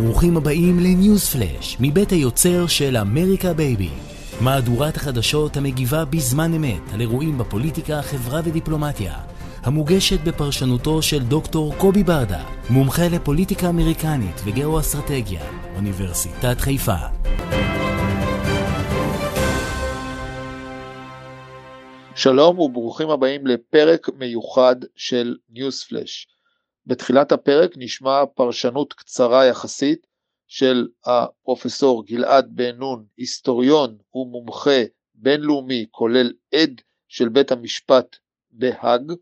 ברוכים הבאים לניוז פלאש, מבית היוצר של אמריקה בייבי. מהדורת החדשות המגיבה בזמן אמת על אירועים בפוליטיקה, חברה ודיפלומטיה. המוגשת בפרשנותו של דוקטור קובי ברדה, מומחה לפוליטיקה אמריקנית וגאו-אסטרטגיה, אוניברסיטת חיפה. שלום וברוכים הבאים לפרק מיוחד של ניוז פלאש. בתחילת הפרק נשמע פרשנות קצרה יחסית של הפרופסור גלעד בן נון, היסטוריון ומומחה בינלאומי כולל עד של בית המשפט בהאג,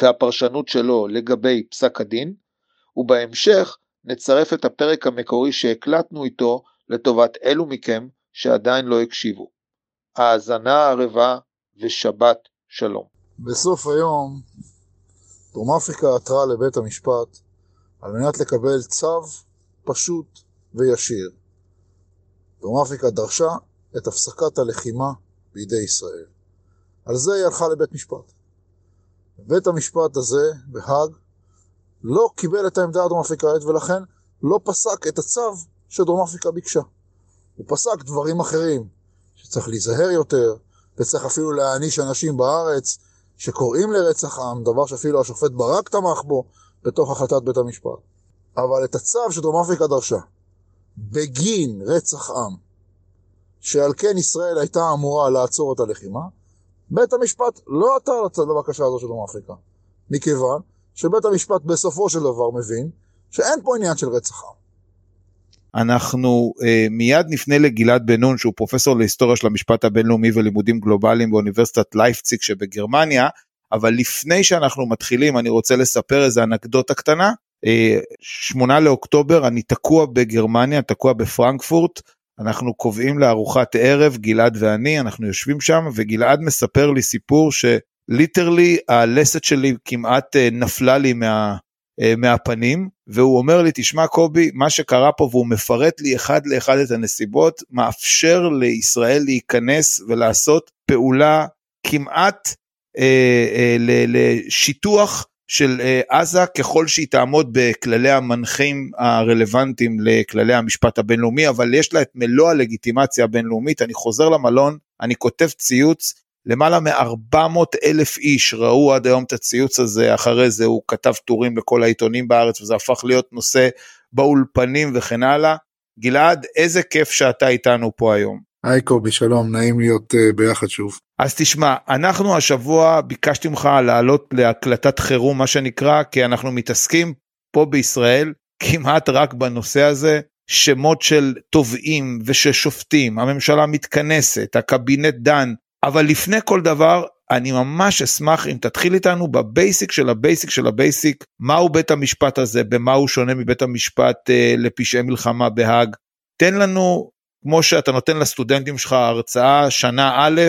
והפרשנות שלו לגבי פסק הדין, ובהמשך נצרף את הפרק המקורי שהקלטנו איתו לטובת אלו מכם שעדיין לא הקשיבו. האזנה ערבה ושבת שלום. בסוף היום דרום אפריקה עתרה לבית המשפט על מנת לקבל צו פשוט וישיר. דרום אפריקה דרשה את הפסקת הלחימה בידי ישראל. על זה היא הלכה לבית משפט. בית המשפט הזה, בהאג, לא קיבל את העמדה הדרום אפריקאית ולכן לא פסק את הצו שדרום אפריקה ביקשה. הוא פסק דברים אחרים, שצריך להיזהר יותר, וצריך אפילו להעניש אנשים בארץ שקוראים לרצח עם, דבר שאפילו השופט ברק תמך בו בתוך החלטת בית המשפט. אבל את הצו שדרום אפריקה דרשה, בגין רצח עם, שעל כן ישראל הייתה אמורה לעצור את הלחימה, בית המשפט לא עתר לבקשה הזו של דרום אפריקה, מכיוון שבית המשפט בסופו של דבר מבין שאין פה עניין של רצח עם. אנחנו אה, מיד נפנה לגלעד בן נון שהוא פרופסור להיסטוריה של המשפט הבינלאומי ולימודים גלובליים באוניברסיטת לייפציג שבגרמניה, אבל לפני שאנחנו מתחילים אני רוצה לספר איזה אנקדוטה קטנה. אה, שמונה לאוקטובר אני תקוע בגרמניה, תקוע בפרנקפורט, אנחנו קובעים לארוחת ערב, גלעד ואני, אנחנו יושבים שם וגלעד מספר לי סיפור שליטרלי הלסת שלי כמעט אה, נפלה לי מה... אה, מהפנים, והוא אומר לי, תשמע קובי, מה שקרה פה, והוא מפרט לי אחד לאחד את הנסיבות, מאפשר לישראל להיכנס ולעשות פעולה כמעט אה, אה, לשיטוח של אה, עזה ככל שהיא תעמוד בכללי המנחים הרלוונטיים לכללי המשפט הבינלאומי, אבל יש לה את מלוא הלגיטימציה הבינלאומית. אני חוזר למלון, אני כותב ציוץ, למעלה מ-400 אלף איש ראו עד היום את הציוץ הזה, אחרי זה הוא כתב טורים לכל העיתונים בארץ וזה הפך להיות נושא באולפנים וכן הלאה. גלעד, איזה כיף שאתה איתנו פה היום. היי קובי, שלום, נעים להיות uh, ביחד שוב. אז תשמע, אנחנו השבוע ביקשתי ממך לעלות להקלטת חירום, מה שנקרא, כי אנחנו מתעסקים פה בישראל כמעט רק בנושא הזה. שמות של תובעים ושל שופטים, הממשלה מתכנסת, הקבינט דן, אבל לפני כל דבר, אני ממש אשמח אם תתחיל איתנו ב basic של ה basic של ה basic, מהו בית המשפט הזה, במה הוא שונה מבית המשפט אה, לפשעי מלחמה בהאג. תן לנו, כמו שאתה נותן לסטודנטים שלך הרצאה שנה א',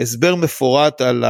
הסבר מפורט על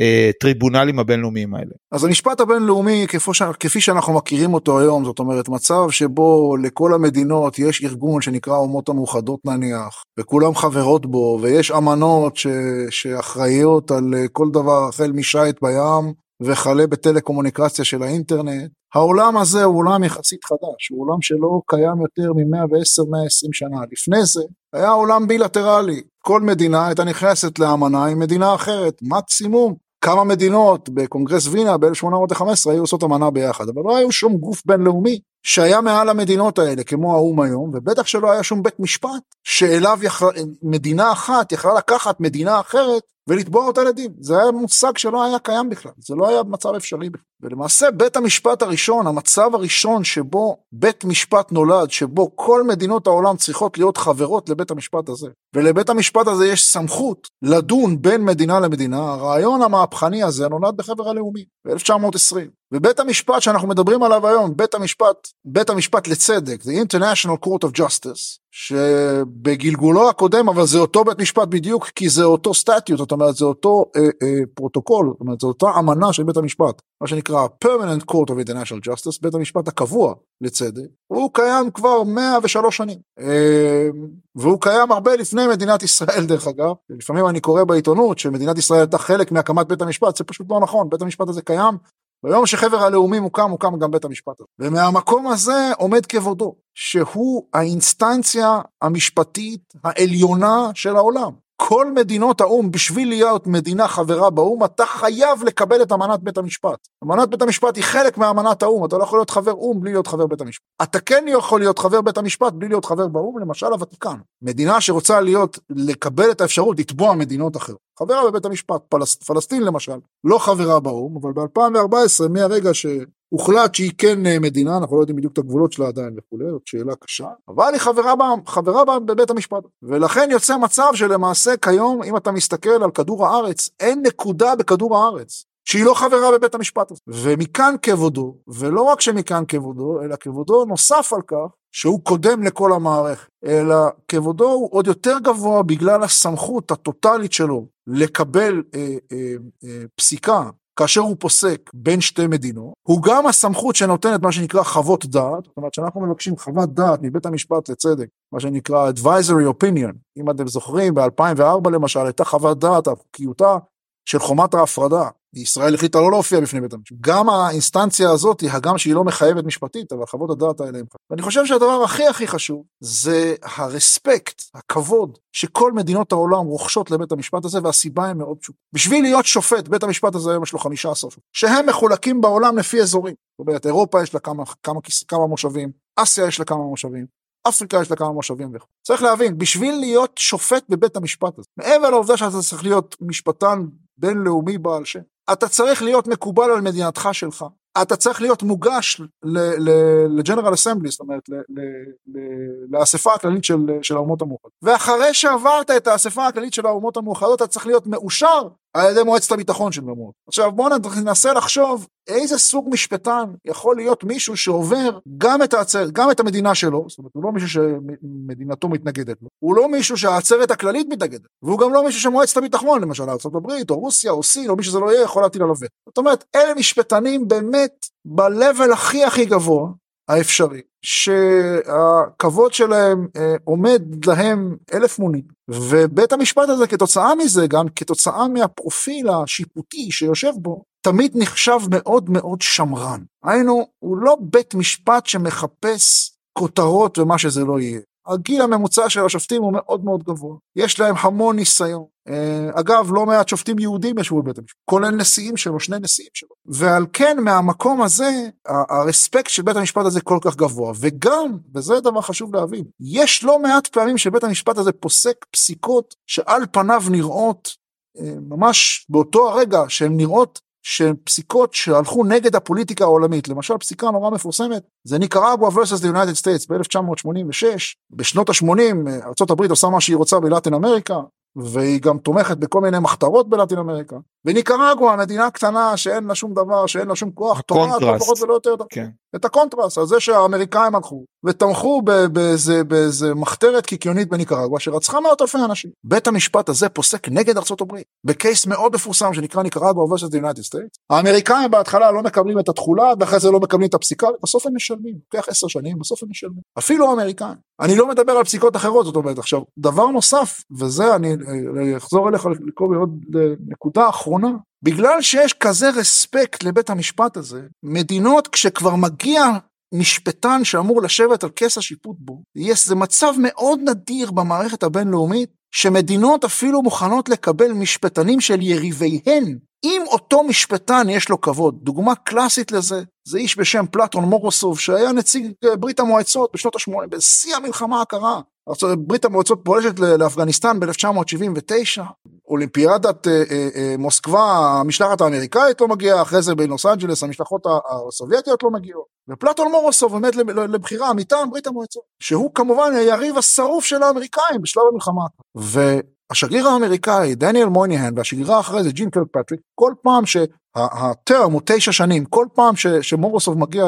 הטריבונלים הבינלאומיים האלה. אז המשפט הבינלאומי כפי, כפי שאנחנו מכירים אותו היום, זאת אומרת מצב שבו לכל המדינות יש ארגון שנקרא האומות המאוחדות נניח, וכולם חברות בו, ויש אמנות ש, שאחראיות על כל דבר החל משייט בים וכלה בטלקומוניקציה של האינטרנט. העולם הזה הוא עולם יחסית חדש, הוא עולם שלא קיים יותר מ-110-120 שנה. לפני זה היה עולם בילטרלי, כל מדינה הייתה נכנסת לאמנה עם מדינה אחרת, מקסימום כמה מדינות בקונגרס וינה ב-1815 היו עושות אמנה ביחד, אבל לא היו שום גוף בינלאומי שהיה מעל המדינות האלה כמו האו"ם היום, ובטח שלא היה שום בית משפט שאליו יכול, מדינה אחת יכלה לקחת מדינה אחרת ולתבוע אותה לדין. זה היה מושג שלא היה קיים בכלל, זה לא היה מצב אפשרי בכלל. ולמעשה בית המשפט הראשון, המצב הראשון שבו בית משפט נולד, שבו כל מדינות העולם צריכות להיות חברות לבית המשפט הזה, ולבית המשפט הזה יש סמכות לדון בין מדינה למדינה, הרעיון המהפכני הזה נולד בחבר הלאומים ב-1920. ובית המשפט שאנחנו מדברים עליו היום, בית המשפט, בית המשפט לצדק, the International Court of Justice, שבגלגולו הקודם, אבל זה אותו בית משפט בדיוק, כי זה אותו statute, זאת אומרת זה אותו אה, אה, פרוטוקול, זאת אומרת זו אותה אמנה של בית המשפט, מה שנקרא permanent court of international justice, בית המשפט הקבוע לצדק, הוא קיים כבר 103 שנים, אה, והוא קיים הרבה לפני מדינת ישראל דרך אגב, לפעמים אני קורא בעיתונות שמדינת ישראל הייתה חלק מהקמת בית המשפט, זה פשוט לא נכון, בית המשפט הזה קיים ביום שחבר הלאומים הוקם, הוקם גם בית המשפט הזה. ומהמקום הזה עומד כבודו, שהוא האינסטנציה המשפטית העליונה של העולם. כל מדינות האו"ם, בשביל להיות מדינה חברה באו"ם, אתה חייב לקבל את אמנת בית המשפט. אמנת בית המשפט היא חלק מאמנת האו"ם, אתה לא יכול להיות חבר או"ם בלי להיות חבר בית המשפט. אתה כן יכול להיות חבר בית המשפט בלי להיות חבר באו"ם, למשל הוותיקן. מדינה שרוצה להיות, לקבל את האפשרות לתבוע מדינות אחרות. חברה בבית המשפט, פלס, פלסטין למשל, לא חברה באו"ם, אבל ב-2014, מהרגע ש... הוחלט שהיא כן אה, מדינה, אנחנו לא יודעים בדיוק את הגבולות שלה עדיין וכולי, זאת שאלה קשה, אבל היא חברה, בה, חברה בה בבית המשפט. ולכן יוצא מצב שלמעשה כיום, אם אתה מסתכל על כדור הארץ, אין נקודה בכדור הארץ שהיא לא חברה בבית המשפט הזה. ומכאן כבודו, ולא רק שמכאן כבודו, אלא כבודו נוסף על כך, שהוא קודם לכל המערכת, אלא כבודו הוא עוד יותר גבוה בגלל הסמכות הטוטלית שלו לקבל אה, אה, אה, פסיקה כאשר הוא פוסק בין שתי מדינות, הוא גם הסמכות שנותנת מה שנקרא חוות דעת, זאת אומרת שאנחנו מבקשים חוות דעת מבית המשפט לצדק, מה שנקרא advisory opinion, אם אתם זוכרים ב-2004 למשל הייתה חוות דעת על חוקיותה של חומת ההפרדה, ישראל החליטה לא להופיע בפני בית המשפט. גם האינסטנציה הזאת, הגם שהיא לא מחייבת משפטית, אבל חוות הדעת האלה הם חייבות. ואני חושב שהדבר הכי הכי חשוב זה הרספקט, הכבוד, שכל מדינות העולם רוכשות לבית המשפט הזה, והסיבה היא מאוד פשוטה. בשביל להיות שופט, בית המשפט הזה היום יש לו 15 שופט, שהם מחולקים בעולם לפי אזורים. זאת אומרת, אירופה יש לה כמה, כמה, כמה מושבים, אסיה יש לה כמה מושבים, אפריקה יש לה כמה מושבים וכו'. צריך להבין, בשביל להיות שופט בבית המשפט הזה, מעבר לעובדה שאתה צריך להיות משפטן בינלאומי בעל שם, אתה צריך להיות מקובל על מדינתך שלך. אתה צריך להיות מוגש לג'נרל אסמבלי, זאת אומרת, לאספה הכללית של, האומות המאוחדות. ואחרי שעברת את האספה הכללית של האומות המאוחדות, אתה צריך להיות מאושר על ידי מועצת הביטחון של האומות. עכשיו בואו ננסה לחשוב איזה סוג משפטן יכול להיות מישהו שעובר גם את העצרת, גם את המדינה שלו, זאת אומרת, הוא לא מישהו שמדינתו מתנגדת לו, הוא לא מישהו שהעצרת הכללית מתנגדת, והוא גם לא מישהו שמועצת הביטחון, למשל ארה"ב, או רוסיה, או סין, או מי שזה לא יהיה, יכול להטיל עליו. זאת אומרת, אלה משפטנים באמת ב-level הכי הכי גבוה האפשרי, שהכבוד שלהם אה, עומד להם אלף מונים, ובית המשפט הזה כתוצאה מזה, גם כתוצאה מהפרופיל השיפוטי שיושב בו, תמיד נחשב מאוד מאוד שמרן. היינו, הוא לא בית משפט שמחפש כותרות ומה שזה לא יהיה. הגיל הממוצע של השופטים הוא מאוד מאוד גבוה, יש להם המון ניסיון. אה, אגב, לא מעט שופטים יהודים ישבו בבית המשפט, כולל נשיאים שלו, שני נשיאים שלו. ועל כן, מהמקום הזה, הרספקט של בית המשפט הזה כל כך גבוה. וגם, וזה דבר חשוב להבין, יש לא מעט פעמים שבית המשפט הזה פוסק פסיקות שעל פניו נראות אה, ממש באותו הרגע שהן נראות שהן פסיקות שהלכו נגד הפוליטיקה העולמית. למשל פסיקה נורא מפורסמת זה ניקרגואה versus the United States ב-1986. בשנות ה-80 ארה"ב עושה מה שהיא רוצה בלטין אמריקה והיא גם תומכת בכל מיני מחתרות בלטין אמריקה. וניקרגואה מדינה קטנה שאין לה שום דבר שאין לה שום כוח תובעת, לא פחות ולא יותר. כן. את הקונטרס על זה שהאמריקאים הלכו ותמכו באיזה, באיזה מחתרת קיקיונית בניקרגואה שרצחה מאות אלפי אנשים. בית המשפט הזה פוסק נגד ארצות הברית ב case מאוד מפורסם שנקרא ניקרגואה versus the United. האמריקאים בהתחלה לא מקבלים את התכולה ואחרי זה לא מקבלים את הפסיקה ובסוף הם משלמים. לוקח עשר שנים בסוף הם משלמים. אפילו האמריקאים. אני לא מדבר על פסיקות אחרות זאת אומרת עכשיו דבר נוסף וזה אני, אני אחזור אליך לקרוא עוד נקודה אחרונה בגלל שיש כזה רספקט לבית המשפט הזה, מדינות כשכבר מגיע משפטן שאמור לשבת על כס השיפוט בו, יש, זה מצב מאוד נדיר במערכת הבינלאומית, שמדינות אפילו מוכנות לקבל משפטנים של יריביהן, אם אותו משפטן יש לו כבוד. דוגמה קלאסית לזה, זה איש בשם פלטון מורוסוב, שהיה נציג ברית המועצות בשנות ה-80, בשיא המלחמה הקרה. ברית המועצות פולשת לאפגניסטן ב-1979, אולימפיאדת אה, אה, אה, מוסקבה, המשלחת האמריקאית לא מגיעה, אחרי זה בלוס אנג'לס המשלחות הסובייטיות לא מגיעות. ופלטון מורוסוב עומד לבחירה מטעם ברית המועצות, שהוא כמובן היריב השרוף של האמריקאים בשלב המלחמה. והשגריר האמריקאי דניאל מויניהן והשגרירה אחרי זה ג'ין קרקפטריק, כל פעם שה term הוא תשע שנים, כל פעם ש, שמורוסוב מגיע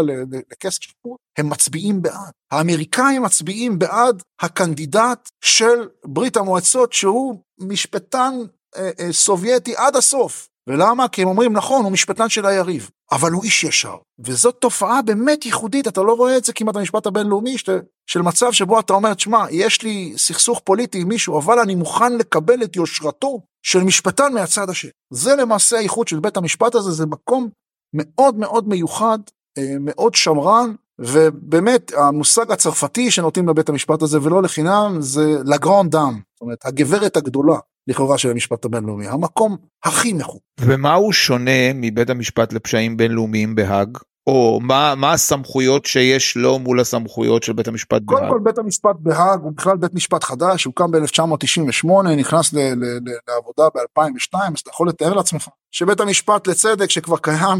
לכס שיפוט, הם מצביעים בעד. האמריקאים מצביעים בעד ה candidate של ברית המועצות שהוא משפטן אה, אה, סובייטי עד הסוף. ולמה? כי הם אומרים נכון הוא משפטן של היריב, אבל הוא איש ישר. וזאת תופעה באמת ייחודית, אתה לא רואה את זה כמעט במשפט הבינלאומי, שת, של מצב שבו אתה אומר, תשמע, יש לי סכסוך פוליטי עם מישהו, אבל אני מוכן לקבל את יושרתו של משפטן מהצד השני. זה למעשה הייחוד של בית המשפט הזה, זה מקום מאוד מאוד מיוחד, אה, מאוד שמרן, ובאמת המושג הצרפתי שנותנים לבית המשפט הזה ולא לחינם זה לגרון דאם, זאת אומרת הגברת הגדולה לכאורה של המשפט הבינלאומי, המקום הכי מחוק. ומה הוא שונה מבית המשפט לפשעים בינלאומיים בהאג? או מה, מה הסמכויות שיש לו מול הסמכויות של בית המשפט קודם בהאג? כל בית המשפט בהאג הוא בכלל בית משפט חדש, הוא קם ב-1998, נכנס ל- ל- ל- לעבודה ב-2002, אז אתה יכול לתאר לעצמך שבית המשפט לצדק שכבר קיים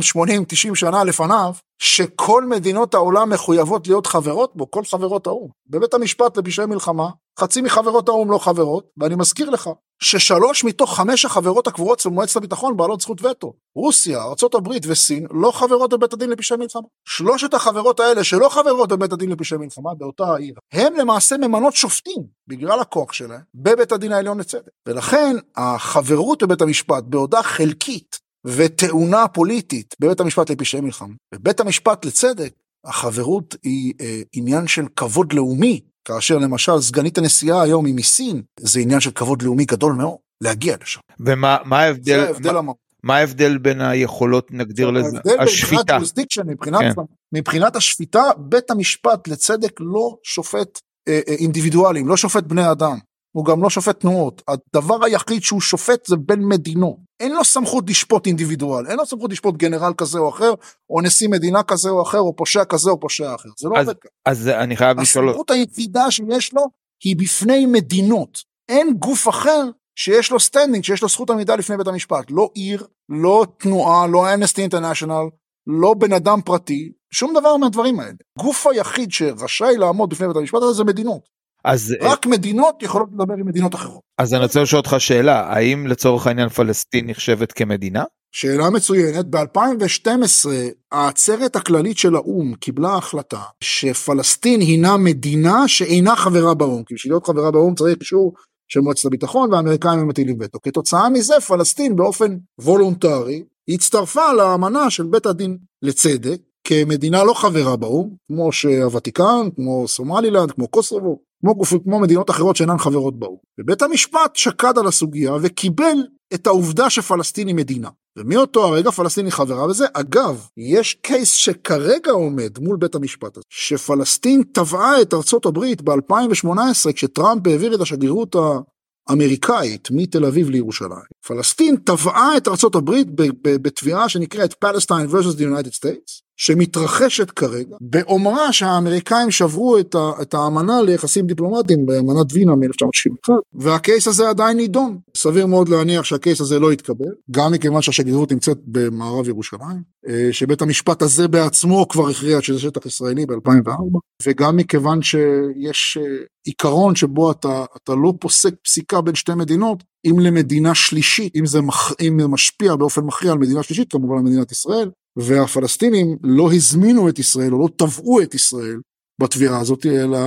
80-90 שנה לפניו, שכל מדינות העולם מחויבות להיות חברות בו, כל חברות האו"ם. בבית המשפט לפשעי מלחמה, חצי מחברות האו"ם לא חברות, ואני מזכיר לך ששלוש מתוך חמש החברות הקבועות של מועצת הביטחון בעלות זכות וטו. רוסיה, ארה"ב וסין לא חברות בבית הדין לפשעי מלחמה. שלושת החברות האלה שלא חברות בבית הדין לפשעי מלחמה באותה העיר, הם למעשה ממנות שופטים, בגלל הכוח שלהם, בבית הדין העליון לצדק. ולכן החברות בבית המשפט, בעודה חלקית וטעונה פוליטית בבית המשפט לפשעי מלחמה, בבית המשפט לצדק, החברות היא אה, עניין של כבוד לאומי, כאשר למשל סגנית הנשיאה היום היא מסין, זה עניין של כבוד לאומי גדול מאוד, להגיע לשם. ומה מה ההבדל, זה ההבדל מה, המהותי. מה ההבדל בין היכולות נגדיר לזה, ההבדל מבחינת השפיטה, מבחינת, כן. מבחינת השפיטה, בית המשפט לצדק לא שופט אה, אה, אינדיבידואלים, לא שופט בני אדם. הוא גם לא שופט תנועות. הדבר היחיד שהוא שופט זה בין מדינות. אין לו סמכות לשפוט אינדיבידואל, אין לו סמכות לשפוט גנרל כזה או אחר, או נשיא מדינה כזה או אחר, או פושע כזה או פושע אחר. זה לא אז- עובד ככה. אז אני חייב לשאול, הסמכות היחידה שיש לו היא בפני מדינות. אין גוף אחר שיש לו standing, שיש לו זכות עמידה לפני בית המשפט. לא עיר, לא תנועה, לא אמנסטי אינטרנשיונל, לא בן אדם פרטי, שום דבר מהדברים האלה. גוף היחיד שרשאי לעמוד בפני בית המשפט הזה זה מדינות. אז, רק מדינות יכולות לדבר עם מדינות אחרות. אז אני רוצה לשאול אותך שאלה, האם לצורך העניין פלסטין נחשבת כמדינה? שאלה מצוינת, ב-2012 העצרת הכללית של האו"ם קיבלה החלטה שפלסטין הינה מדינה שאינה חברה באו"ם, כי בשביל להיות חברה באו"ם צריך אישור של מועצת הביטחון והאמריקאים הם מטילים וטו. כתוצאה מזה פלסטין באופן וולונטרי הצטרפה לאמנה של בית הדין לצדק כמדינה לא חברה באו"ם, כמו שהוותיקן, כמו סומלילנד, כמו קוסובו, כמו, גוף, כמו מדינות אחרות שאינן חברות באו"ם. ובית המשפט שקד על הסוגיה וקיבל את העובדה שפלסטין היא מדינה. ומאותו הרגע פלסטין היא חברה בזה. אגב, יש קייס שכרגע עומד מול בית המשפט הזה, שפלסטין תבעה את ארצות הברית ב-2018 כשטראמפ העביר את השגרירות האמריקאית מתל אביב לירושלים. פלסטין תבעה את ארצות הברית בתביעה שנקראת Palestine vs. the United States, שמתרחשת כרגע, באומרה שהאמריקאים שברו את, את האמנה ליחסים דיפלומטיים באמנת וינה מ-1961, והקייס הזה עדיין נידון. סביר מאוד להניח שהקייס הזה לא יתקבל, גם מכיוון שהשגרירות נמצאת במערב ירושלים, אה, שבית המשפט הזה בעצמו כבר הכריע שזה שטח ישראלי ב-2004, וגם מכיוון שיש אה, עיקרון שבו אתה, אתה לא פוסק פסיקה בין שתי מדינות, אם למדינה שלישית, אם זה, מח, אם זה משפיע באופן מכריע על מדינה שלישית, כמובן על מדינת ישראל, והפלסטינים לא הזמינו את ישראל או לא תבעו את ישראל בתביעה הזאת, אלא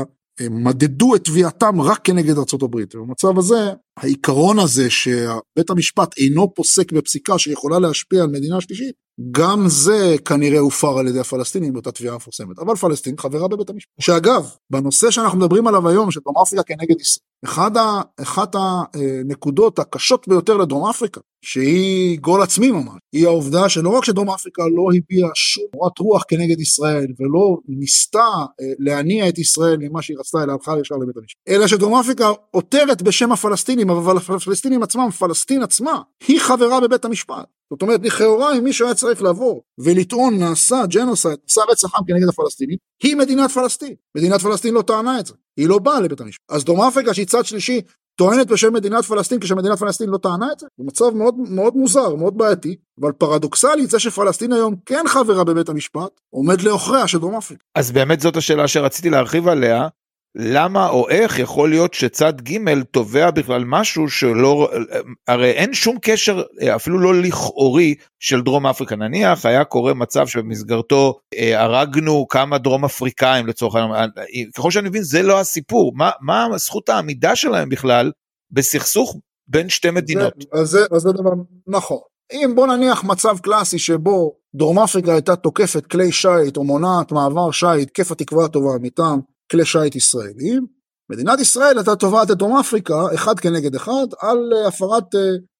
מדדו את תביעתם רק כנגד הברית. ובמצב הזה, העיקרון הזה שבית המשפט אינו פוסק בפסיקה שיכולה להשפיע על מדינה שלישית, גם זה כנראה הופר על ידי הפלסטינים באותה תביעה מפורסמת. אבל פלסטין חברה בבית המשפט. שאגב, בנושא שאנחנו מדברים עליו היום, של דרום אפריקה כנגד ישראל, אחת הנקודות הקשות ביותר לדרום אפריקה, שהיא גול עצמי ממש, היא העובדה שלא רק שדרום אפריקה לא הביעה שום מורת רוח כנגד ישראל, ולא ניסתה אה, להניע את ישראל ממה שהיא רצתה, אלא הלכה ישר לבית המשפט, אלא שדרום אפריקה עותרת בשם הפלסטינים, אבל הפלסטינים עצמם, פלסטין עצמה, היא חברה בבית המשפט. זאת אומרת, לכאורה, אם מישהו היה צריך לבוא ולטעון נעשה ג'נוסייד, נעשה רצח עם כנגד הפלסטינים, היא מדינת פלסטין. מדינת פלסטין לא טענה את זה, היא לא באה לבית המשפט. אז דרום אפריקה, שהיא צד שלישי, טוענת בשם מדינת פלסטין כשמדינת פלסטין לא טענה את זה? זה מצב מאוד, מאוד מוזר, מאוד בעייתי, אבל פרדוקסלית זה שפלסטין היום כן חברה בבית המשפט, עומד לעוכריה של דרום אפריקה. אז באמת זאת השאלה שרציתי להרחיב עליה, למה או איך יכול להיות שצד ג' תובע בכלל משהו שלא, הרי אין שום קשר אפילו לא לכאורי של דרום אפריקה, נניח היה קורה מצב שבמסגרתו אה, הרגנו כמה דרום אפריקאים לצורך העניין, ככל שאני מבין זה לא הסיפור, מה, מה זכות העמידה שלהם בכלל בסכסוך בין שתי מדינות? זה, אז, זה, אז זה דבר נכון. אם בוא נניח מצב קלאסי שבו דרום אפריקה הייתה תוקפת כלי שיט או מונעת מעבר שיט, כיף התקווה הטובה מטעם כלי שיט ישראלים, מדינת ישראל הייתה תובעת את דרום אפריקה אחד כנגד אחד על הפרת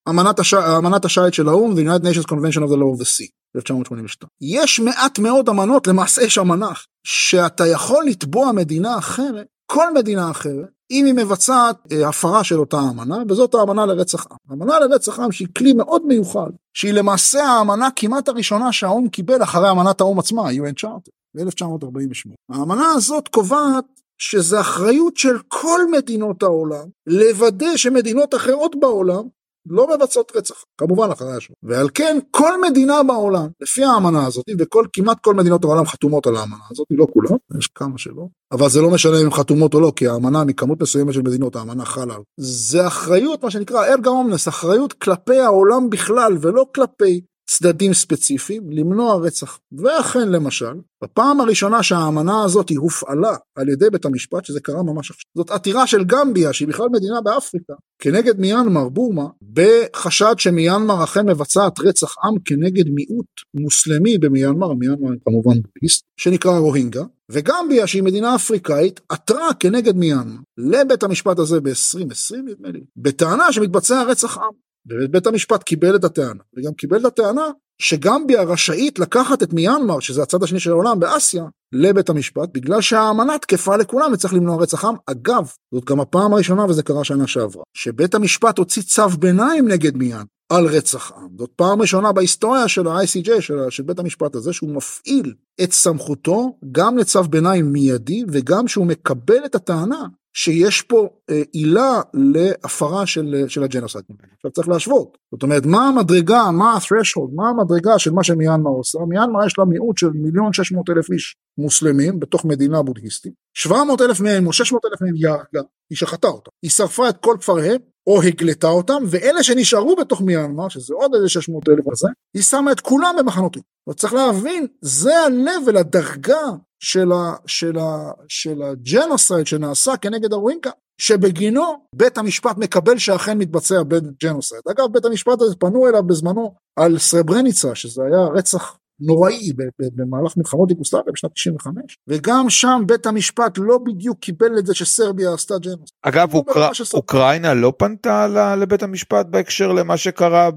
אמנת, הש... אמנת השייט של האו"ם, The United Nations Convention of the Law of the Sea, 1982. יש מעט מאוד אמנות, למעשה יש אמנה, שאתה יכול לתבוע מדינה אחרת, כל מדינה אחרת, אם היא מבצעת אה, הפרה של אותה אמנה, וזאת האמנה לרצח עם. האמנה לרצח עם שהיא כלי מאוד מיוחד, שהיא למעשה האמנה כמעט הראשונה שהאו"ם קיבל אחרי אמנת האו"ם עצמה, UN Charter, ב-1948. האמנה הזאת קובעת שזה אחריות של כל מדינות העולם לוודא שמדינות אחרות בעולם לא מבצעות רצח, כמובן אחרי השואה. ועל כן כל מדינה בעולם, לפי האמנה הזאת, וכל, כל מדינות העולם חתומות על האמנה הזאת, לא כולן, יש כמה שלא, אבל זה לא משנה אם הן חתומות או לא, כי האמנה מכמות מסוימת של מדינות, האמנה חלה. זה אחריות, מה שנקרא ארגה אומנס, אחריות כלפי העולם בכלל, ולא כלפי צדדים ספציפיים, למנוע רצח. ואכן למשל, בפעם הראשונה שהאמנה הזאת הופעלה על ידי בית המשפט, שזה קרה ממש עכשיו, זאת עתירה של גמביה, שהיא בכלל מדינה באפריקה, כנגד מיינמר, בורמה, בחשד שמיינמר אכן מבצעת רצח עם כנגד מיעוט מוסלמי במיינמר, מיינמר כמובן בודהיסט, שנקרא רוהינגה, וגמביה שהיא מדינה אפריקאית עתרה כנגד מיינמר לבית המשפט הזה ב-2020 נדמה לי, בטענה שמתבצע רצח עם. ובית המשפט קיבל את הטענה, וגם קיבל את הטענה שגמביה רשאית לקחת את מיינמר, שזה הצד השני של העולם באסיה, לבית המשפט, בגלל שהאמנה תקפה לכולם וצריך למנוע רצח עם. אגב, זאת גם הפעם הראשונה וזה קרה שנה שעברה, שבית המשפט הוציא צו ביניים נגד מיינמר על רצח עם. זאת פעם ראשונה בהיסטוריה של ה-ICJ, של, של בית המשפט הזה, שהוא מפעיל את סמכותו גם לצו ביניים מיידי וגם שהוא מקבל את הטענה שיש פה אה, עילה להפרה של, של הג'נוסייד. עכשיו צריך להשוות. זאת אומרת, מה המדרגה, מה ה-threshold, מה המדרגה של מה שמיינמר עושה? מיינמר יש לה מיעוט של מיליון שש מאות אלף איש מוסלמים בתוך מדינה בודהיסטית. 700 אלף מהם או 600 אלף מהם הרגה, היא שחטה אותם. היא שרפה את כל כפריהם או הגלתה אותם, ואלה שנשארו בתוך מיינמר, שזה עוד איזה 600 אלף הזה, היא שמה את כולם במחנות ריכוז. צריך להבין, זה ה-level, הדרגה של, ה, של, ה, של הג'נוסייד שנעשה כנגד הרוינקה, שבגינו בית המשפט מקבל שאכן מתבצע genocide. אגב, בית המשפט הזה פנו אליו בזמנו על סרברניצה, שזה היה רצח נוראי במהלך מלחמות יוגוסלביה בשנת 95 וגם שם בית המשפט לא בדיוק קיבל את זה שסרביה עשתה genocide. אגב אוקר... אוקראינה לא פנתה לבית המשפט בהקשר למה שקרה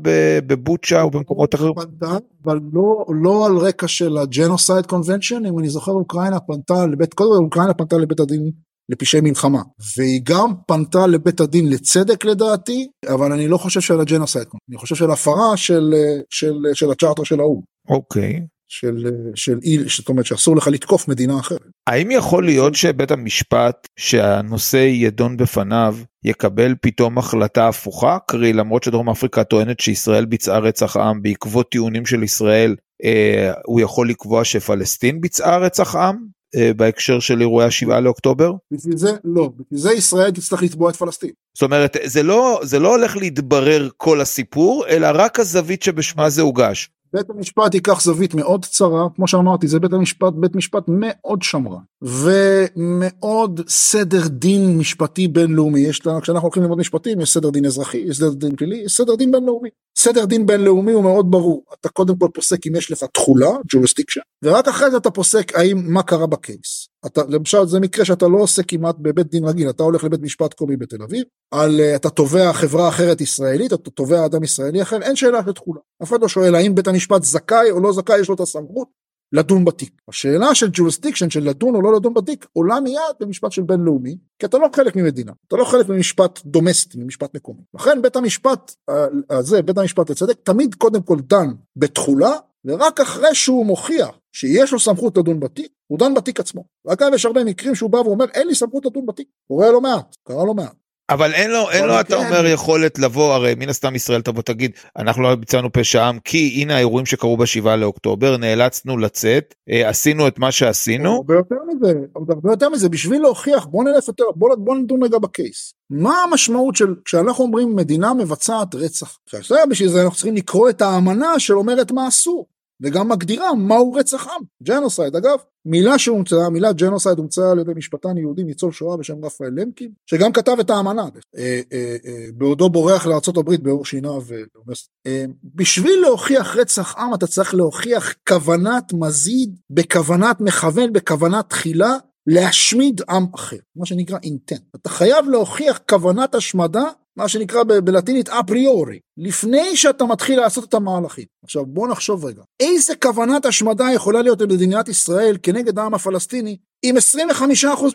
בבוצ'ה או במקומות אחרים? פנתה אבל לא, לא על רקע של ה genocide convention אם אני זוכר אוקראינה פנתה לבית קודם אוקראינה פנתה לבית הדין לפשעי מלחמה והיא גם פנתה לבית הדין לצדק לדעתי אבל אני לא חושב שעל הג'נוסייד אני חושב של הפרה של, של, של הצ'ארטר של האו"ם. אוקיי. של, של איל, זאת אומרת שאסור לך לתקוף מדינה אחרת. האם יכול להיות שבית המשפט שהנושא ידון בפניו יקבל פתאום החלטה הפוכה? קרי למרות שדרום אפריקה טוענת שישראל ביצעה רצח עם בעקבות טיעונים של ישראל אה, הוא יכול לקבוע שפלסטין ביצעה רצח עם אה, בהקשר של אירועי השבעה לאוקטובר? בשביל זה לא, בשביל זה ישראל תצטרך לתבוע את פלסטין. זאת אומרת זה לא זה לא הולך להתברר כל הסיפור אלא רק הזווית שבשמה זה הוגש. בית המשפט ייקח זווית מאוד צרה, כמו שאמרתי, זה בית המשפט, בית משפט מאוד שמרן, ומאוד סדר דין משפטי בינלאומי, יש לה, כשאנחנו הולכים ללמוד משפטים, יש סדר דין אזרחי, יש סדר דין פלילי, יש סדר דין בינלאומי. סדר דין בינלאומי הוא מאוד ברור, אתה קודם כל פוסק אם יש לך תכולה, jurisdiction, ורק אחרי זה אתה פוסק האם, מה קרה בקייס. אתה, למשל זה מקרה שאתה לא עושה כמעט בבית דין רגיל, אתה הולך לבית משפט קומי בתל אביב, על, uh, אתה תובע חברה אחרת ישראלית, אתה תובע אדם ישראלי אחר, אין שאלה של תכולה. אף אחד לא שואל האם בית המשפט זכאי או לא זכאי, יש לו את הסמכות לדון בתיק. השאלה של jurisdiction, של לדון או לא לדון בתיק, עולה מיד במשפט של בינלאומי, כי אתה לא חלק ממדינה, אתה לא חלק ממשפט דומסטי, ממשפט מקומי. לכן בית המשפט הזה, בית המשפט לצדק, תמיד קודם כל דן בתכולה, ורק אחרי שהוא מוכיח שיש לו סמכות לדון בתיק, הוא דן בתיק עצמו. רק אגב יש הרבה מקרים שהוא בא ואומר אין לי סמכות לדון בתיק, קורה לא מעט, קרה לא מעט. אבל אין לו, אין לו, אתה אומר, יכולת לבוא, הרי מן הסתם ישראל תבוא תגיד, אנחנו לא ביצענו פשע עם, כי הנה האירועים שקרו בשבעה לאוקטובר, נאלצנו לצאת, אה, עשינו את מה שעשינו. הרבה יותר מזה, הרבה יותר מזה, בשביל להוכיח, בוא נלך יותר, בוא, בוא נדון רגע ב case. מה המשמעות של, כשאנחנו אומרים מדינה מבצעת רצח, בשביל זה אנחנו צריכים לקרוא את האמנה שאומרת מה אסור. וגם מגדירה מהו רצח עם, genocide. אגב, מילה שהומצאה, המילה genocide הומצאה על ידי משפטן יהודי ניצול שואה בשם רפאל למקין, שגם כתב את האמנה, אה, אה, אה, בעודו בורח לארה"ב בעור שיניו. אה, בשביל להוכיח רצח עם אתה צריך להוכיח כוונת מזיד, בכוונת מכוון, בכוונת תחילה, להשמיד עם אחר, מה שנקרא אינטנט. אתה חייב להוכיח כוונת השמדה מה שנקרא בלטינית אפריורי, לפני שאתה מתחיל לעשות את המהלכים. עכשיו בוא נחשוב רגע, איזה כוונת השמדה יכולה להיות למדינת ישראל כנגד העם הפלסטיני עם 25%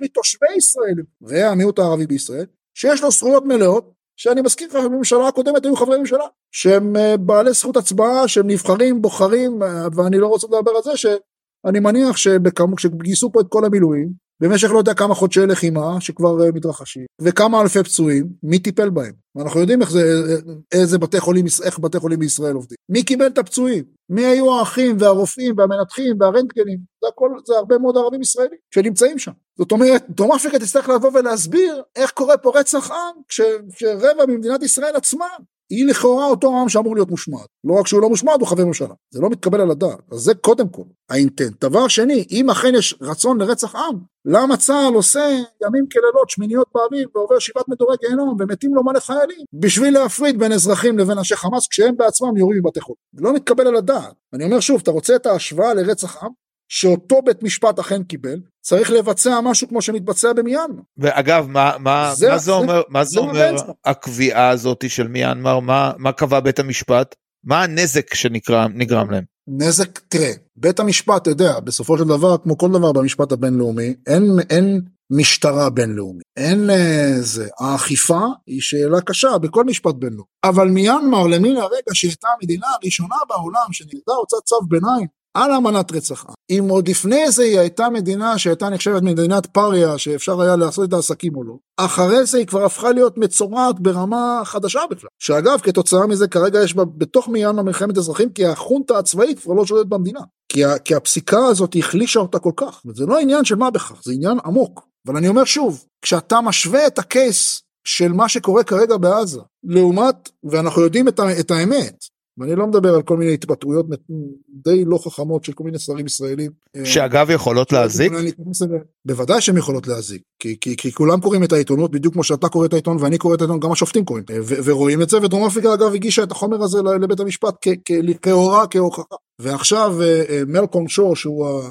מתושבי ישראל והמיעוט הערבי בישראל, שיש לו זכויות מלאות, שאני מזכיר לך בממשלה הקודמת היו חברי ממשלה שהם אה, בעלי זכות הצבעה שהם נבחרים בוחרים אה, ואני לא רוצה לדבר על זה שאני מניח שגייסו פה את כל המילואים במשך לא יודע כמה חודשי לחימה שכבר אה, מתרחשים וכמה אלפי פצועים מי טיפל בהם? אנחנו יודעים איך זה איזה בתי חולים איך בתי חולים בישראל עובדים. מי קיבל את הפצועים? מי היו האחים והרופאים והמנתחים והרנטגנים? זה הכל זה הרבה מאוד ערבים ישראלים שנמצאים שם. זאת אומרת דרום אפריקה תצטרך לבוא ולהסביר איך קורה פה רצח עם כשרבע ממדינת ישראל עצמה היא לכאורה אותו עם שאמור להיות מושמד. לא רק שהוא לא מושמד, הוא חבר ממשלה. זה לא מתקבל על הדעת. אז זה קודם כל, האינטנט. דבר שני, אם אכן יש רצון לרצח עם, למה צה"ל עושה ימים כלילות, שמיניות באוויר, ועובר שבעת מדורי גיהנום, ומתים לו מלא חיילים, בשביל להפריד בין אזרחים לבין אנשי חמאס, כשהם בעצמם יורים מבתי חולים. זה לא מתקבל על הדעת. אני אומר שוב, אתה רוצה את ההשוואה לרצח עם? שאותו בית משפט אכן קיבל, צריך לבצע משהו כמו שמתבצע במיאנמר. ואגב, מה, מה, זה, מה זה, זה אומר, מה זה, זה אומר הקביעה הזאת של מיאנמר? מה, מה קבע בית המשפט? מה הנזק שנגרם להם? נזק, תראה, בית המשפט, אתה יודע, בסופו של דבר, כמו כל דבר במשפט הבינלאומי, אין, אין משטרה בינלאומי, אין זה, האכיפה היא שאלה קשה בכל משפט בינלאומי. אבל מיאנמר למן הרגע שהייתה המדינה הראשונה בעולם שנגדה הוצאת צו ביניים על אמנת רצח עם. אם עוד לפני זה היא הייתה מדינה שהייתה נחשבת מדינת פריה שאפשר היה לעשות את העסקים או לא, אחרי זה היא כבר הפכה להיות מצורעת ברמה חדשה בכלל. שאגב כתוצאה מזה כרגע יש בה בתוך מיאנמר מלחמת אזרחים כי החונטה הצבאית כבר לא שולטת במדינה. כי, כי הפסיקה הזאת החלישה אותה כל כך. זה לא עניין של מה בכך, זה עניין עמוק. אבל אני אומר שוב, כשאתה משווה את הקייס של מה שקורה כרגע בעזה, לעומת, ואנחנו יודעים את, את האמת, ואני לא מדבר על כל מיני התבטאויות די לא חכמות של כל מיני שרים ישראלים. אה, שאגב יכולות להזיק? בוודאי שהן יכולות להזיק, כי, כי, כי כולם קוראים את העיתונות בדיוק כמו שאתה קורא את העיתון ואני קורא את העיתון, גם השופטים קוראים, ורואים את זה, ודרום אפריקה אגב הגישה את החומר הזה לבית המשפט כהוראה, כהוכחה. ועכשיו אה, אה, מלקום שור שהוא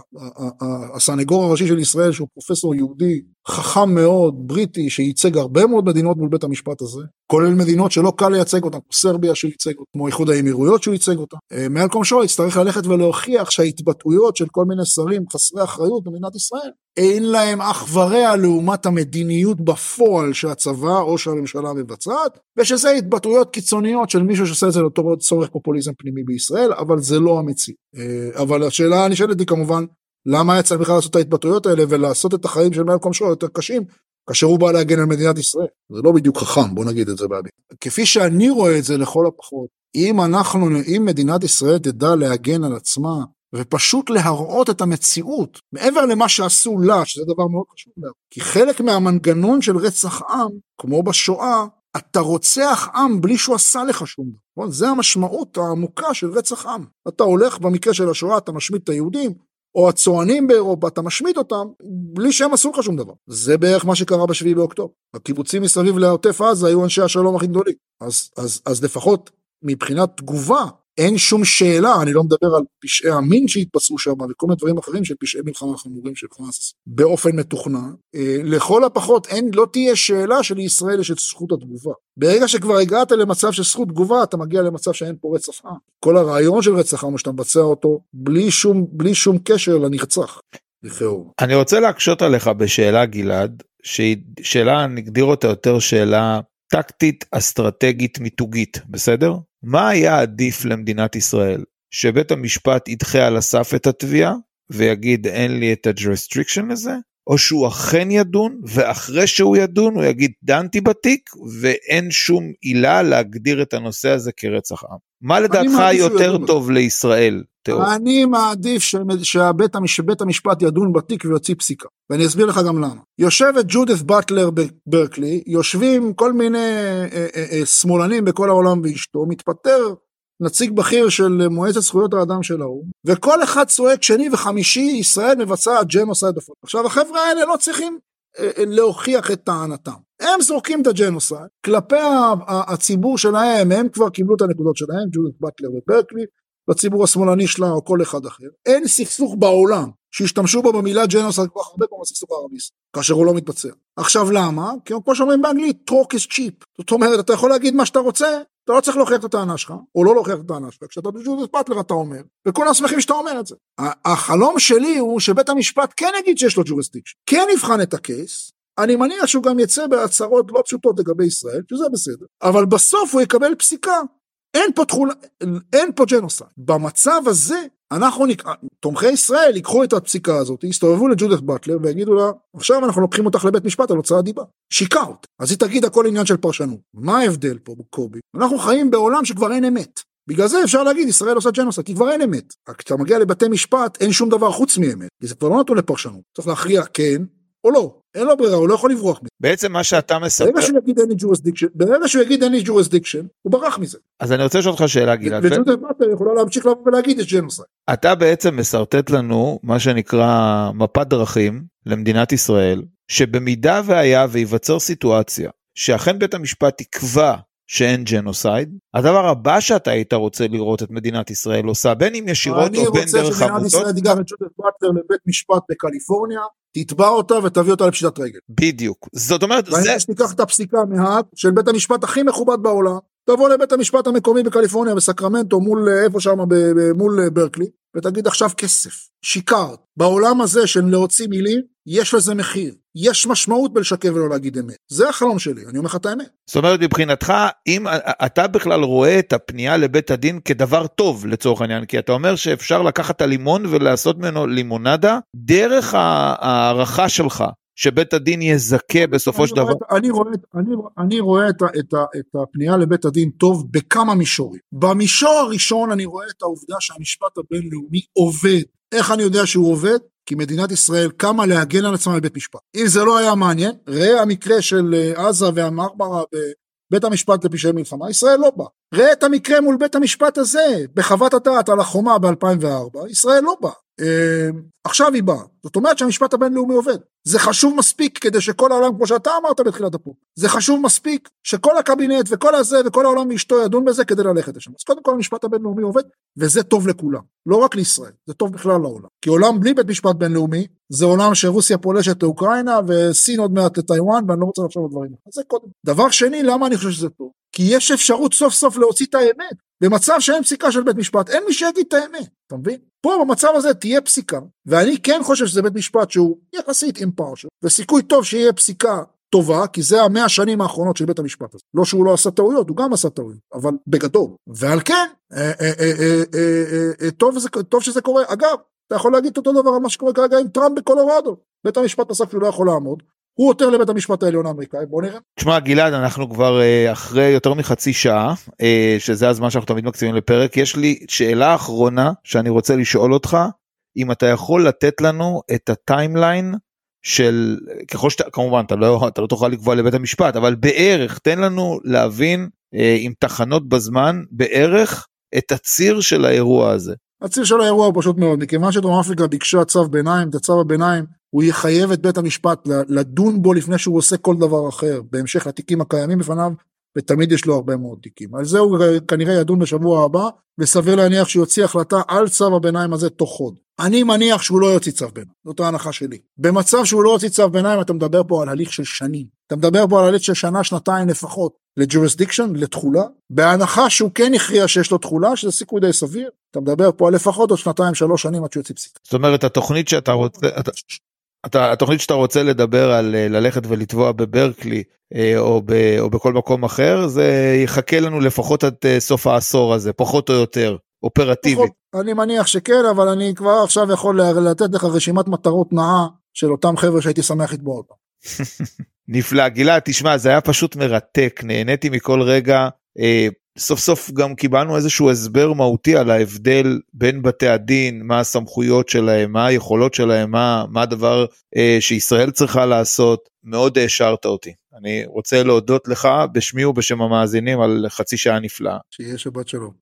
הסנגור הראשי של ישראל שהוא פרופסור יהודי חכם מאוד בריטי שייצג הרבה מאוד מדינות מול בית המשפט הזה כולל מדינות שלא קל לייצג אותן כמו סרביה שהוא ייצג אותן כמו איחוד האמירויות שהוא ייצג אותן אה, מלקום שור יצטרך ללכת ולהוכיח שההתבטאויות של כל מיני שרים חסרי אחריות במדינת ישראל אין להם אח ורע לעומת המדיניות בפועל שהצבא או שהממשלה מבצעת ושזה התבטאויות קיצוניות של מישהו שעושה את זה לאותו צורך פופוליזם פנימי בישראל אבל זה לא המציאות. אה, אבל השאלה הנשאלת היא כמובן למה היה צריך בכלל לעשות את ההתבטאויות האלה ולעשות את החיים של מלקום שור יותר קשים כאשר הוא בא להגן על מדינת ישראל. זה לא בדיוק חכם בוא נגיד את זה באבי. כפי שאני רואה את זה לכל הפחות אם אנחנו אם מדינת ישראל תדע להגן על עצמה ופשוט להראות את המציאות מעבר למה שעשו לה שזה דבר מאוד חשוב לה כי חלק מהמנגנון של רצח עם כמו בשואה אתה רוצח עם בלי שהוא עשה לך שום דבר. זה המשמעות העמוקה של רצח עם. אתה הולך במקרה של השואה אתה משמיד את היהודים או הצוענים באירופה אתה משמיד אותם בלי שהם עשו לך שום דבר. זה בערך מה שקרה בשביעי באוקטובר. הקיבוצים מסביב לעוטף עזה היו אנשי השלום הכי גדולים. אז, אז, אז לפחות מבחינת תגובה אין שום שאלה, אני לא מדבר על פשעי המין שהתבצעו שם וכל מיני דברים אחרים של פשעי מלחמה חמורים של חמאס באופן מתוכנן, אה, לכל הפחות אין, לא תהיה שאלה שלישראל יש את זכות התגובה. ברגע שכבר הגעת למצב של זכות תגובה, אתה מגיע למצב שאין פה רצח עם. כל הרעיון של רצח עם הוא שאתה מבצע אותו בלי שום, בלי שום קשר לנרצח. אני רוצה להקשות עליך בשאלה גלעד, שהיא שאלה, נגדיר אותה יותר שאלה טקטית אסטרטגית מיתוגית, בסדר? מה היה עדיף למדינת ישראל? שבית המשפט ידחה על הסף את התביעה ויגיד אין לי את ה-restriction הזה? או שהוא אכן ידון ואחרי שהוא ידון הוא יגיד דנתי בתיק ואין שום עילה להגדיר את הנושא הזה כרצח עם. מה לדעתך יותר טוב לישראל? תיאור. אני מעדיף שבית שבית המשפט ידון בתיק ויוציא פסיקה ואני אסביר לך גם למה. יושבת ג'ודף באטלר בברקלי יושבים כל מיני אה, אה, אה, שמאלנים בכל העולם ואשתו מתפטר נציג בכיר של מועצת זכויות האדם של האו"ם, וכל אחד צועק שני וחמישי ישראל מבצעת ג'נוסייד בפועל. עכשיו החבר'ה האלה לא צריכים להוכיח את טענתם. הם זורקים את ה genocide, כלפי הציבור שלהם, הם כבר קיבלו את הנקודות שלהם, ג'ודית באטלר מברקלי, לציבור השמאלני שלה או כל אחד אחר. אין סכסוך בעולם שהשתמשו בו במילה genocide כל כך הרבה פעמים בסכסוך הערבי כאשר הוא לא מתבצע. עכשיו למה? כי כמו שאומרים באנגלית, talk is cheap. זאת אומרת, אתה יכול להגיד מה שאתה רוצה, אתה לא צריך להוכיח את הטענה שלך, או לא להוכיח את הטענה שלך, כשאתה ג'ודית באטלר אתה אומר, וכולם שמחים שאתה אומר את זה. החלום שלי הוא שבית המשפט כן יגיד שיש לו jurisdiction, כן יבחן את ה case, אני מניח שהוא גם יצא בהצהרות לא פשוטות לגבי ישראל, שזה בסדר, אבל בסוף הוא יקבל פסיקה. אין פה תחולה, אין פה genocide. במצב הזה, אנחנו, נק... תומכי ישראל ייקחו את הפסיקה הזאת, יסתובבו לג'ודית באטלר ויגידו לה, עכשיו אנחנו לוקחים אותך לבית משפט על הוצאת דיבה. שיקרת. אז היא תגיד הכל עניין של פרשנות. מה ההבדל פה, קובי? אנחנו חיים בעולם שכבר אין אמת. בגלל זה אפשר להגיד ישראל עושה genocide, כי כבר אין אמת. כשאתה מגיע לבתי משפט אין שום דבר חוץ מאמת, כי זה כבר לא נתון לפרשנות. צריך להכריע כן או לא. אין לו ברירה, הוא לא יכול לברוח מזה. בעצם מה שאתה מספר... ברגע שהוא יגיד אין לי jurisdiction, ברגע שהוא יגיד אין לי jurisdiction, הוא ברח מזה. אז אני רוצה לשאול אותך שאלה גלעד. וג'ודית באטלר יכולה להמשיך לבוא ולהגיד יש genocide. אתה בעצם משרטט לנו מה שנקרא מפת דרכים למדינת ישראל, שבמידה והיה וייווצר סיטואציה שאכן בית המשפט יקבע שאין ג'נוסייד. הדבר הבא שאתה היית רוצה לראות את מדינת ישראל עושה, בין אם ישירות או בין דרך עמותות. אני רוצה שמדינת ישראל תיקח את ג'ודף באטלר לבית משפט בקליפורניה, תתבע אותה ותביא אותה לפשיטת רגל. בדיוק. זאת אומרת, זה... ואני שתיקח את הפסיקה מהאג של בית המשפט הכי מכובד בעולם, תבוא לבית המשפט המקומי בקליפורניה בסקרמנטו מול איפה שם מול ברקלי, ותגיד עכשיו כסף, שיקרת. בעולם הזה של להוציא מילים, יש לזה מחיר. יש משמעות בלשקר ולא להגיד אמת. זה החלום שלי, אני אומר לך את האמת. זאת אומרת, מבחינתך, אם אתה בכלל רואה את הפנייה לבית הדין כדבר טוב לצורך העניין, כי אתה אומר שאפשר לקחת את הלימון ולעשות ממנו לימונדה, דרך ההערכה שלך שבית הדין יזכה בסופו של דבר? אני רואה, אני, אני רואה את, את, את הפנייה לבית הדין טוב בכמה מישורים. במישור הראשון אני רואה את העובדה שהמשפט הבינלאומי עובד. איך אני יודע שהוא עובד? כי מדינת ישראל קמה להגן על עצמה בבית משפט. אם זה לא היה מעניין, ראה המקרה של אה, עזה והמרמרה בבית המשפט לפשעי מלחמה, ישראל לא בא. ראה את המקרה מול בית המשפט הזה, בחוות הדעת על החומה ב-2004, ישראל לא בא. אמ, עכשיו היא באה. זאת אומרת שהמשפט הבינלאומי עובד. זה חשוב מספיק כדי שכל העולם, כמו שאתה אמרת בתחילת הפרק, זה חשוב מספיק שכל הקבינט וכל הזה וכל העולם ואשתו ידון בזה כדי ללכת לשם. אז קודם כל המשפט הבינלאומי עובד, וזה טוב לכולם. לא רק לישראל, זה טוב בכלל לעולם. כי עולם בלי בית משפט בינלאומי, זה עולם שרוסיה פולשת לאוקראינה וסין עוד מעט לטיוואן, ואני לא רוצה לחשוב על דברים. אז זה קודם. דבר שני, למה אני חושב שזה טוב? כי יש אפשרות סוף סוף להוציא את האמת. במצב שאין פסיקה של בית משפט, אין מי שיגיד את האמת, אתה מבין? פה במצב הזה תהיה פסיקה, ואני כן חושב שזה בית משפט שהוא יחסית אימפרשל, וסיכוי טוב שיהיה פסיקה טובה, כי זה המאה שנים האחרונות של בית המשפט הזה. לא שהוא לא עשה טעויות, הוא גם עשה טעויות, אבל בגדול. ועל כן, אה, אה, אה, טוב, זה, טוב שזה קורה. אגב, אתה יכול להגיד אותו דבר על מה שקורה כרגע עם טראמפ בקולורדו. בית המשפט פסק שהוא לא יכול לעמוד, הוא עותר לבית המשפט העליון האמריקאי, בוא נראה. תשמע גלעד, אנחנו כבר uh, אחרי יותר מחצי שעה, uh, שזה הזמן שאנחנו תמיד מקציבים לפרק, יש לי שאלה אחרונה שאני רוצה לשאול אותך, אם אתה יכול לתת לנו את הטיימליין של, ככל שאתה, כמובן אתה לא, אתה לא תוכל לקבוע לבית המשפט, אבל בערך, תן לנו להבין uh, עם תחנות בזמן, בערך את הציר של האירוע הזה. הציר של האירוע הוא פשוט מאוד, מכיוון שדרום אפריקה ביקשה צו ביניים, את הצו הביניים הוא יחייב את בית המשפט לדון בו לפני שהוא עושה כל דבר אחר, בהמשך לתיקים הקיימים בפניו, ותמיד יש לו הרבה מאוד תיקים. על זה הוא כנראה ידון בשבוע הבא, וסביר להניח שהוא יוציא החלטה על צו הביניים הזה תוך חודש. אני מניח שהוא לא יוציא צו ביניים, זאת ההנחה שלי. במצב שהוא לא יוציא צו ביניים, אתה מדבר פה על הליך של שנים. אתה מדבר פה על הליך של שנה, שנתיים לפחות, ל jurisdiction, לתחולה. בהנחה שהוא כן הכריע שיש לו תחולה, שזה סיכוי די סביר, אתה מדבר פה על לפחות עוד שנתיים, שלוש שנים עד שהוא יוציא פסיקה. זאת אומרת, התוכנית שאתה רוצה... אתה, התוכנית שאתה רוצה לדבר על אה, ללכת ולתבוע בברקלי אה, או, ב, או בכל מקום אחר זה יחכה לנו לפחות עד אה, סוף העשור הזה פחות או יותר אופרטיבית. אני מניח שכן אבל אני כבר עכשיו יכול לתת לך רשימת מטרות נאה של אותם חבר'ה שהייתי שמח לתבוע אותם. נפלא גלעד תשמע זה היה פשוט מרתק נהניתי מכל רגע סוף סוף גם קיבלנו איזשהו הסבר מהותי על ההבדל בין בתי הדין, מה הסמכויות שלהם, מה היכולות שלהם, מה, מה הדבר אה, שישראל צריכה לעשות, מאוד העשרת אותי. אני רוצה להודות לך בשמי ובשם המאזינים על חצי שעה נפלאה. שיהיה שבת שלום.